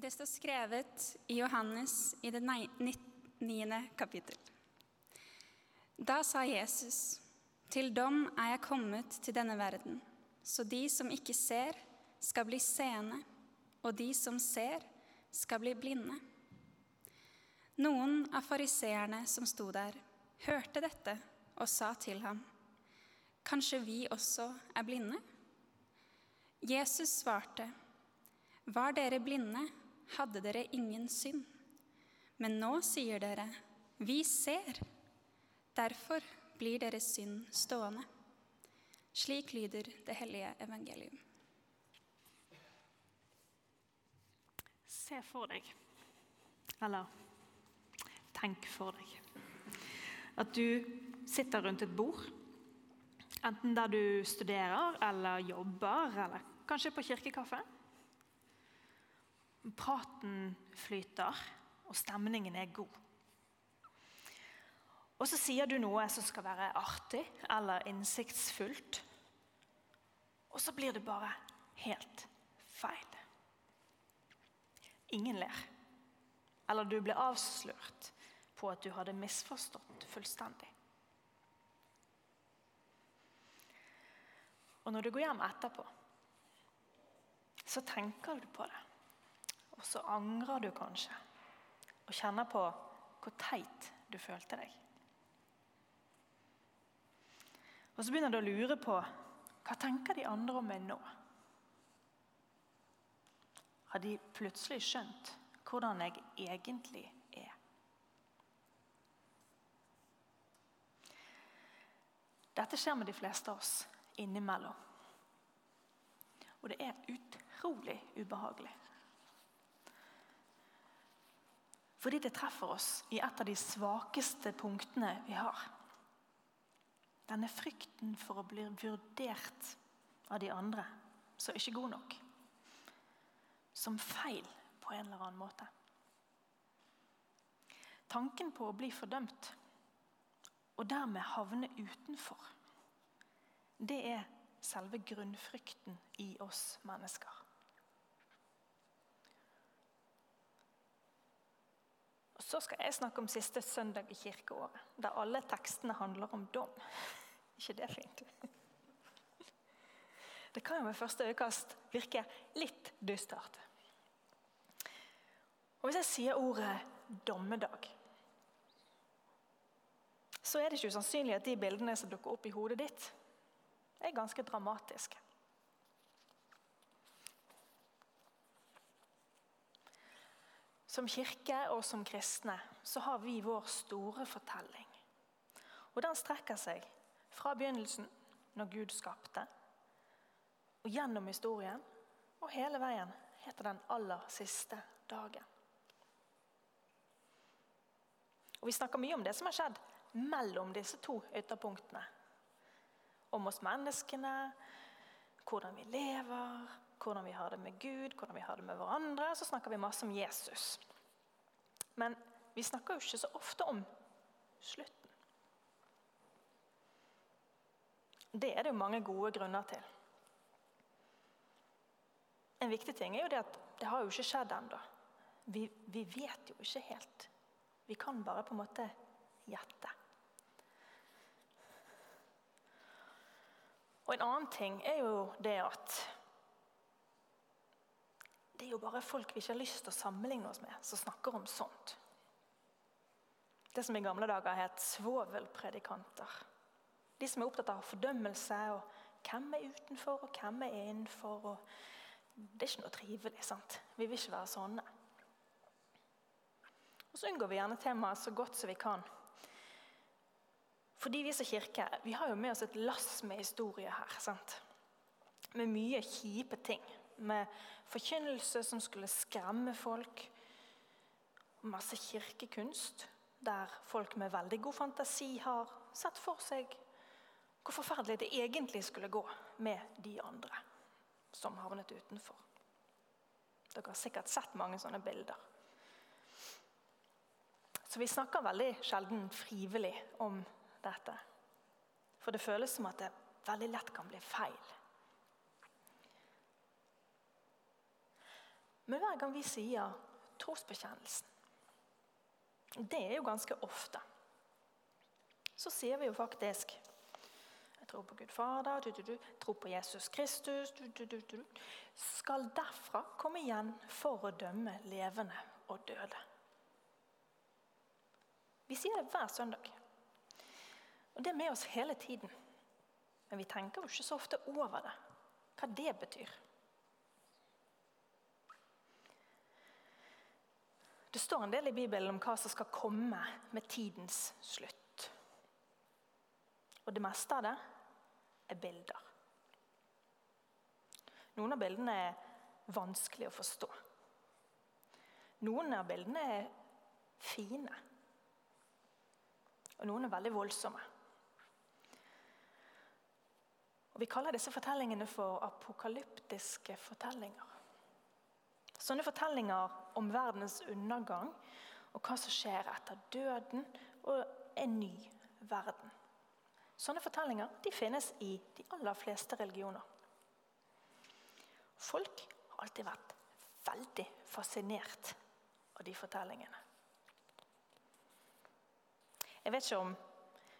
Det står skrevet i Johannes i det niende kapittel. Da sa Jesus, til dom er jeg kommet til denne verden, så de som ikke ser, skal bli seende, og de som ser, skal bli blinde. Noen av fariseerne som sto der, hørte dette og sa til ham, Kanskje vi også er blinde? Jesus svarte, Var dere blinde, hadde dere ingen synd. Men nå sier dere, Vi ser. Derfor blir deres synd stående. Slik lyder det hellige evangelium. Se for deg, eller tenk for deg, at du sitter rundt et bord. Enten der du studerer eller jobber, eller kanskje på kirkekaffe. Praten flyter, og stemningen er god. Og så sier du noe som skal være artig eller innsiktsfullt. Og så blir det bare helt feil. Ingen ler. Eller du blir avslørt på at du hadde misforstått fullstendig. Og når du går hjem etterpå, så tenker du på det. Og så angrer du kanskje og kjenner på hvor teit du følte deg. Og så begynner du å lure på hva tenker de andre om meg nå? Har de plutselig skjønt hvordan jeg egentlig er? Dette skjer med de fleste av oss innimellom. Og det er utrolig ubehagelig. Fordi det treffer oss i et av de svakeste punktene vi har. Denne frykten for å bli vurdert av de andre som ikke god nok. Som feil på en eller annen måte. Tanken på å bli fordømt og dermed havne utenfor, det er selve grunnfrykten i oss mennesker. Så skal jeg snakke om siste søndag i kirkeåret, der alle tekstene handler om dom. ikke det fint? Det kan jo ved første øyekast virke litt dystert. Og Hvis jeg sier ordet 'dommedag', så er det ikke usannsynlig at de bildene som dukker opp i hodet ditt, er ganske dramatiske. Som kirke og som kristne så har vi vår store fortelling. Og Den strekker seg fra begynnelsen, når Gud skapte, og gjennom historien, og hele veien heter den aller siste dagen. Og Vi snakker mye om det som har skjedd mellom disse to ytterpunktene. Om oss menneskene, hvordan vi lever, hvordan vi har det med Gud, hvordan vi har det med hverandre. Så snakker vi masse om Jesus. Men vi snakker jo ikke så ofte om slutten. Det er det jo mange gode grunner til. En viktig ting er jo det at det har jo ikke skjedd ennå. Vi, vi vet jo ikke helt. Vi kan bare på en måte gjette. Og En annen ting er jo det at det er jo bare folk vi ikke har lyst til å sammenligne oss med, som snakker om sånt. Det som i gamle dager het svovelpredikanter. De som er opptatt av fordømmelse og hvem er utenfor og hvem er innenfor. Det er ikke noe trivelig. sant? Vi vil ikke være sånne. Og Så unngår vi gjerne temaet så godt som vi kan. Fordi vi som kirke vi har jo med oss et lass med historie her. sant? Med mye kjipe ting med forkynnelse som skulle skremme folk. Masse kirkekunst, der folk med veldig god fantasi har sett for seg hvor forferdelig det egentlig skulle gå med de andre som havnet utenfor. Dere har sikkert sett mange sånne bilder. Så vi snakker veldig sjelden frivillig om dette. For det føles som at det veldig lett kan bli feil. Men hver gang vi sier trosbekjennelsen, det er jo ganske ofte, så sier vi jo faktisk Jeg tror på Gud Fader, du, du, du, tror på Jesus Kristus Skal derfra komme igjen for å dømme levende og døde. Vi sier det hver søndag. Og Det er med oss hele tiden. Men vi tenker jo ikke så ofte over det, hva det betyr. Det står en del i Bibelen om hva som skal komme med tidens slutt. Og det meste av det er bilder. Noen av bildene er vanskelig å forstå. Noen av bildene er fine. Og noen er veldig voldsomme. Og Vi kaller disse fortellingene for apokalyptiske fortellinger. Sånne fortellinger om verdens undergang og hva som skjer etter døden og en ny verden. Sånne fortellinger de finnes i de aller fleste religioner. Folk har alltid vært veldig fascinert av de fortellingene. Jeg vet ikke om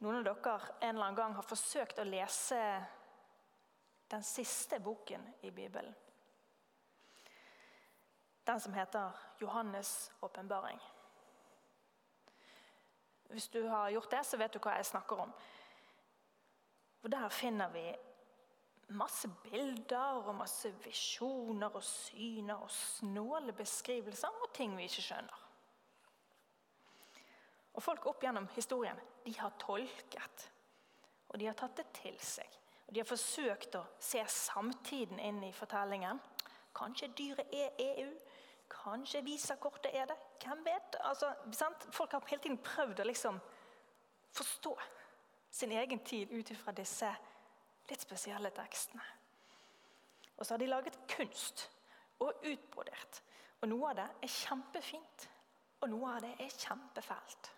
noen av dere en eller annen gang har forsøkt å lese den siste boken i Bibelen. Den som heter 'Johannes' åpenbaring'. Hvis du har gjort det, så vet du hva jeg snakker om. Og Der finner vi masse bilder og masse visjoner og syner og snåle beskrivelser og ting vi ikke skjønner. Og Folk opp gjennom historien de har tolket, og de har tatt det til seg. Og De har forsøkt å se samtiden inn i fortellingen. Kanskje dyret er EU? Kanskje visakortet er det? Hvem vet? Altså, Folk har hele tiden prøvd å liksom forstå sin egen tid ut ifra disse litt spesielle tekstene. Og så har de laget kunst og utbrodert. Og noe av det er kjempefint, og noe av det er kjempefælt.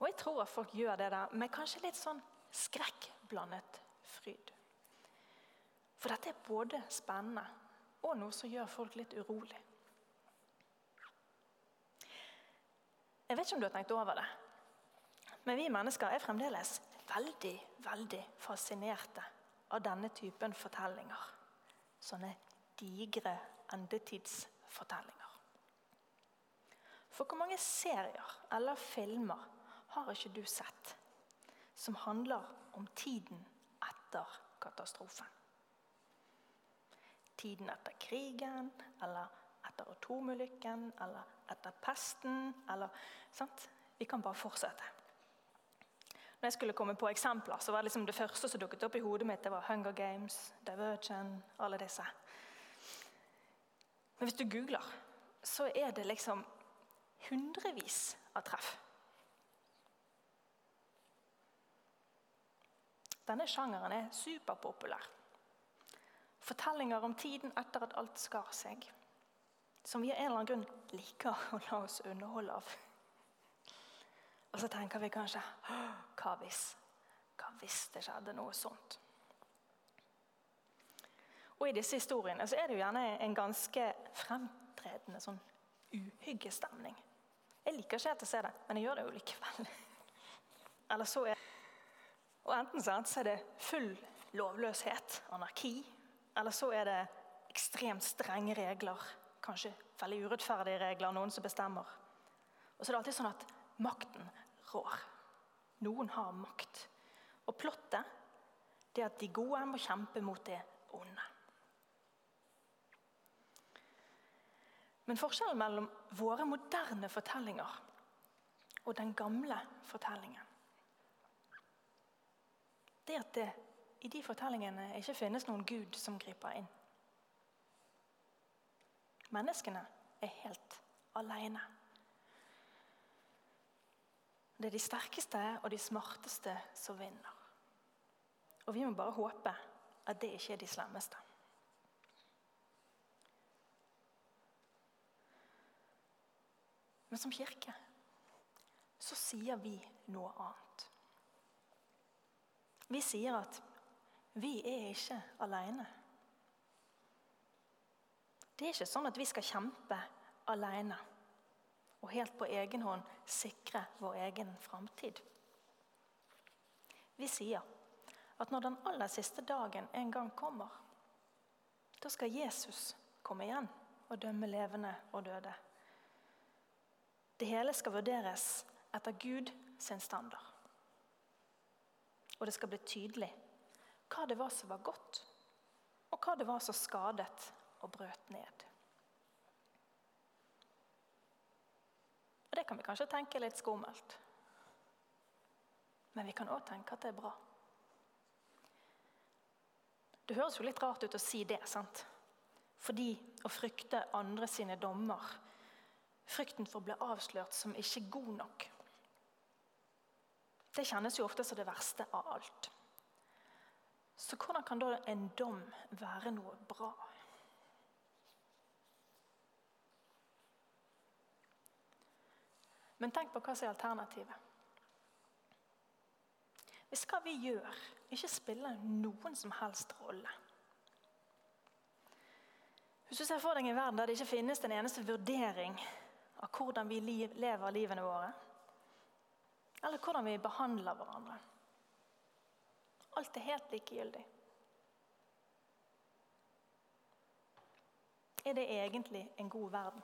Og jeg tror at folk gjør det der med kanskje litt sånn skrekkblandet fryd. For dette er både spennende og noe som gjør folk litt urolig. Jeg vet ikke om du har tenkt over det, men vi mennesker er fremdeles veldig, veldig fascinerte av denne typen fortellinger. Sånne digre endetidsfortellinger. For hvor mange serier eller filmer har ikke du sett som handler om tiden etter katastrofen? Tiden etter krigen, eller etter atomulykken, eller etter pesten, eller sant? Vi kan bare fortsette. Når jeg skulle komme på eksempler, så var det liksom det første som dukket opp i hodet mitt, det var Hunger Games, Divergent, alle disse. Men hvis du googler, så er det liksom hundrevis av treff. Denne sjangeren er superpopulær. Fortellinger om tiden etter at alt skar seg. Som vi av en eller annen grunn liker å la oss underholde av. Og så tenker vi kanskje Hva hvis? Hva hvis det skjedde noe sånt? Og I disse historiene så er det jo gjerne en ganske fremtredende sånn uhyggestemning. Jeg liker ikke helt å se det, men jeg gjør det jo likevel. Eller så er Og Enten så er det full lovløshet, anarki, eller så er det ekstremt strenge regler. Kanskje veldig urettferdige regler, noen som bestemmer. Og så er det alltid sånn at makten rår. Noen har makt. Og plottet det er at de gode må kjempe mot det onde. Men forskjellen mellom våre moderne fortellinger og den gamle fortellingen det er at det i de fortellingene ikke finnes noen gud som griper inn. Menneskene er helt alene. Det er de sterkeste og de smarteste som vinner. Og vi må bare håpe at det ikke er de slemmeste. Men som kirke så sier vi noe annet. Vi sier at vi er ikke alene. Det er ikke sånn at vi skal kjempe alene og helt på egen hånd sikre vår egen framtid. Vi sier at når den aller siste dagen en gang kommer, da skal Jesus komme igjen og dømme levende og døde. Det hele skal vurderes etter Gud sin standard. Og det skal bli tydelig hva det var som var godt, og hva det var som skadet og brøt ned. Og Det kan vi kanskje tenke litt skummelt. Men vi kan òg tenke at det er bra. Det høres jo litt rart ut å si det, sant? Fordi å frykte andre sine dommer, frykten for å bli avslørt som ikke god nok, det kjennes jo ofte som det verste av alt. Så hvordan kan da en dom være noe bra? Men tenk på hva som er alternativet. Hvis hva vi gjør, ikke spiller noen som helst rolle. Hvis du ser for deg en verden der det ikke finnes en eneste vurdering av hvordan vi lever livene våre, eller hvordan vi behandler hverandre Alt er helt likegyldig. Er det egentlig en god verden?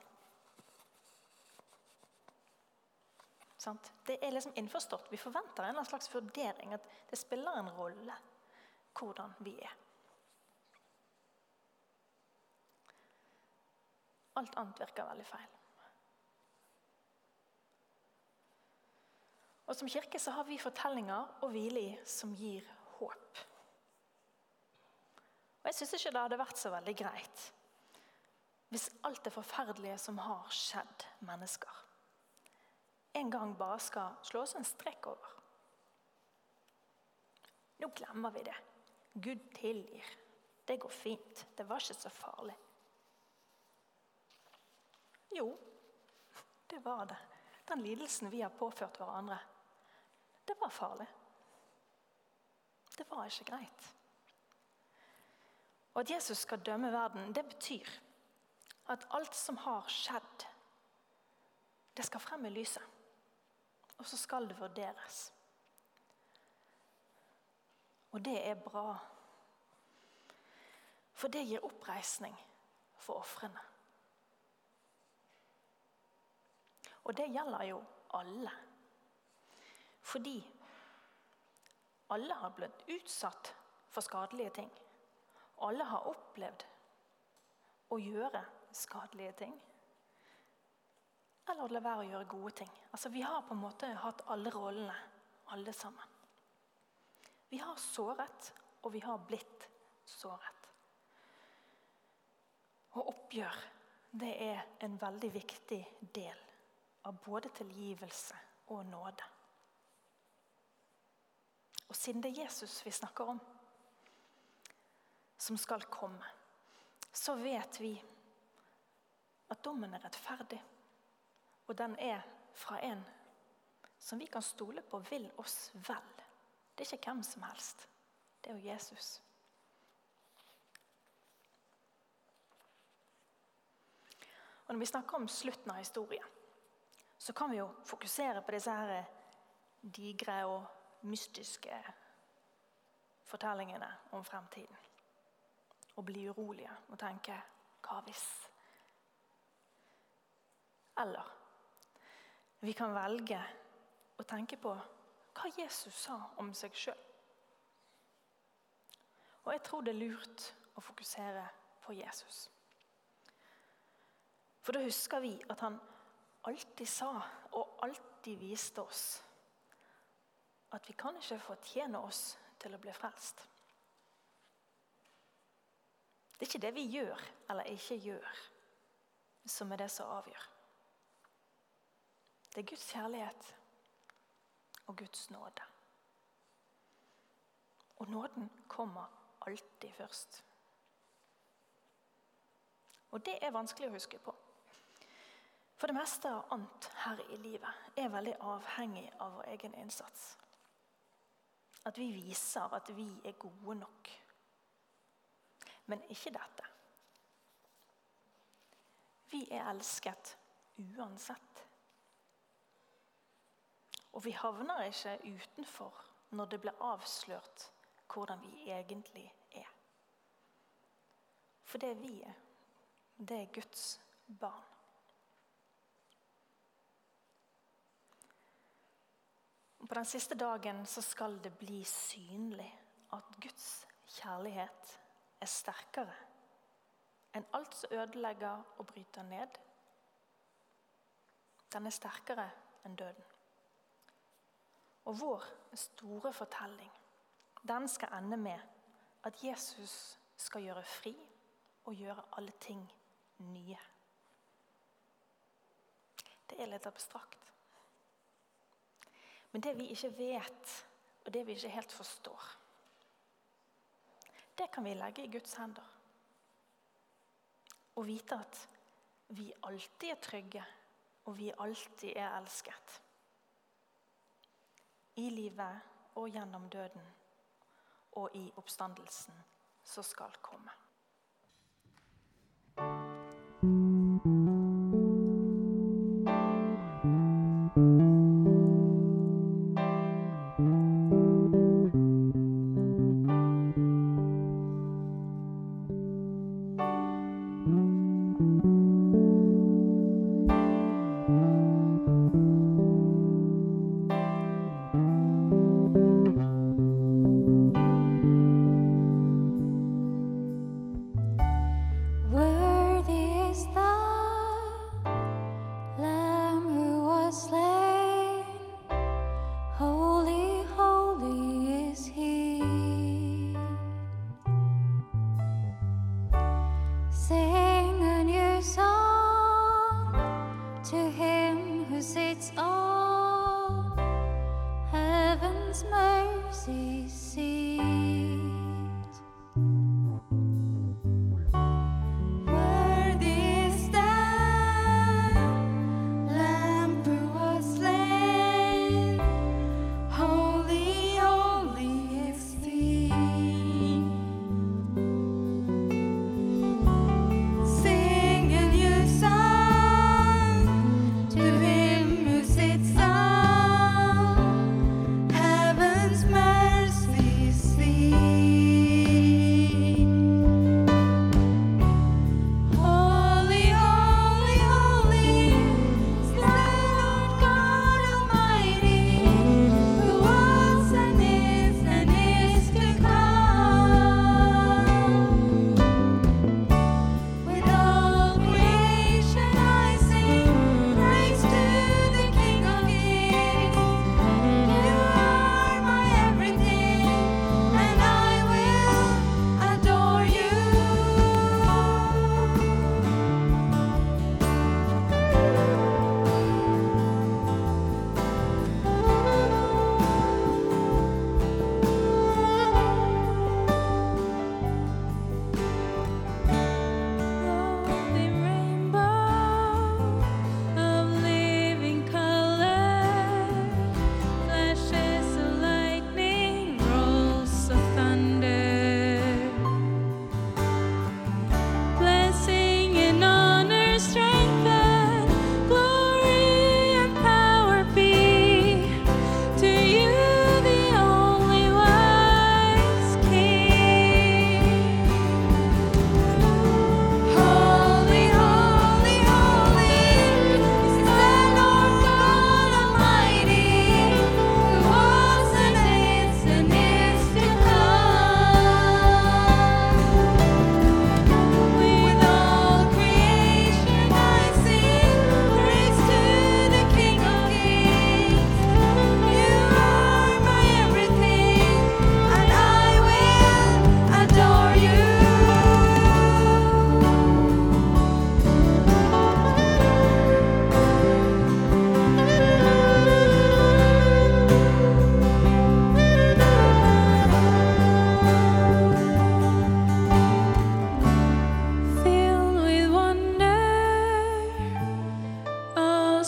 Det er liksom innforstått. Vi forventer en slags vurdering. At det spiller en rolle hvordan vi er. Alt annet virker veldig feil. Og Som kirke så har vi fortellinger å hvile i som gir håp. Og Jeg syns ikke det hadde vært så veldig greit hvis alt det forferdelige som har skjedd mennesker, en gang bare skal slås en strekk over. Nå glemmer vi det. Gud tilgir. Det går fint. Det var ikke så farlig. Jo, det var det. Den lidelsen vi har påført hverandre, det var farlig. Det var ikke greit. Og At Jesus skal dømme verden, det betyr at alt som har skjedd, det skal frem i lyset og så skal det vurderes. Og det er bra. For det gir oppreisning for ofrene. Og det gjelder jo alle. Fordi alle har blitt utsatt for skadelige ting. Alle har opplevd å gjøre skadelige ting eller la være å gjøre gode ting. Altså, Vi har på en måte hatt alle rollene, alle sammen. Vi har såret, og vi har blitt såret. Og oppgjør, det er en veldig viktig del av både tilgivelse og nåde. Og siden det er Jesus vi snakker om, som skal komme, så vet vi at dommen er rettferdig. Og den er fra en som vi kan stole på vil oss vel. Det er ikke hvem som helst. Det er jo Jesus. Og Når vi snakker om slutten av historien, så kan vi jo fokusere på disse her digre og mystiske fortellingene om fremtiden. Og bli urolige og tenke 'hva hvis'? Eller vi kan velge å tenke på hva Jesus sa om seg sjøl. Og jeg tror det er lurt å fokusere på Jesus. For da husker vi at han alltid sa og alltid viste oss at vi kan ikke fortjene oss til å bli frelst. Det er ikke det vi gjør eller ikke gjør, som er det som avgjør. Det er Guds kjærlighet og Guds nåde. Og nåden kommer alltid først. Og det er vanskelig å huske på. For det meste av annet her i livet er veldig avhengig av vår egen innsats. At vi viser at vi er gode nok. Men ikke dette. Vi er elsket uansett. Og vi havner ikke utenfor når det blir avslørt hvordan vi egentlig er. For det vi er, det er Guds barn. På den siste dagen så skal det bli synlig at Guds kjærlighet er sterkere enn alt som ødelegger og bryter ned. Den er sterkere enn døden. Og vår store fortelling, den skal ende med at Jesus skal gjøre fri og gjøre alle ting nye. Det er litt abstrakt. Men det vi ikke vet, og det vi ikke helt forstår, det kan vi legge i Guds hender. Og vite at vi alltid er trygge, og vi alltid er elsket. I livet og gjennom døden, og i oppstandelsen som skal komme. To Him who sits on heaven's mercy seat.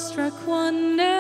struck one nerve.